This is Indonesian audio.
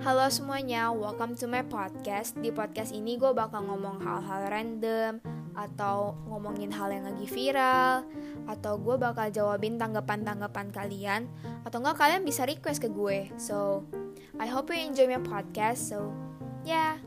Halo semuanya, welcome to my podcast. Di podcast ini gue bakal ngomong hal-hal random atau ngomongin hal yang lagi viral atau gue bakal jawabin tanggapan-tanggapan kalian atau enggak kalian bisa request ke gue. So, I hope you enjoy my podcast. So, yeah.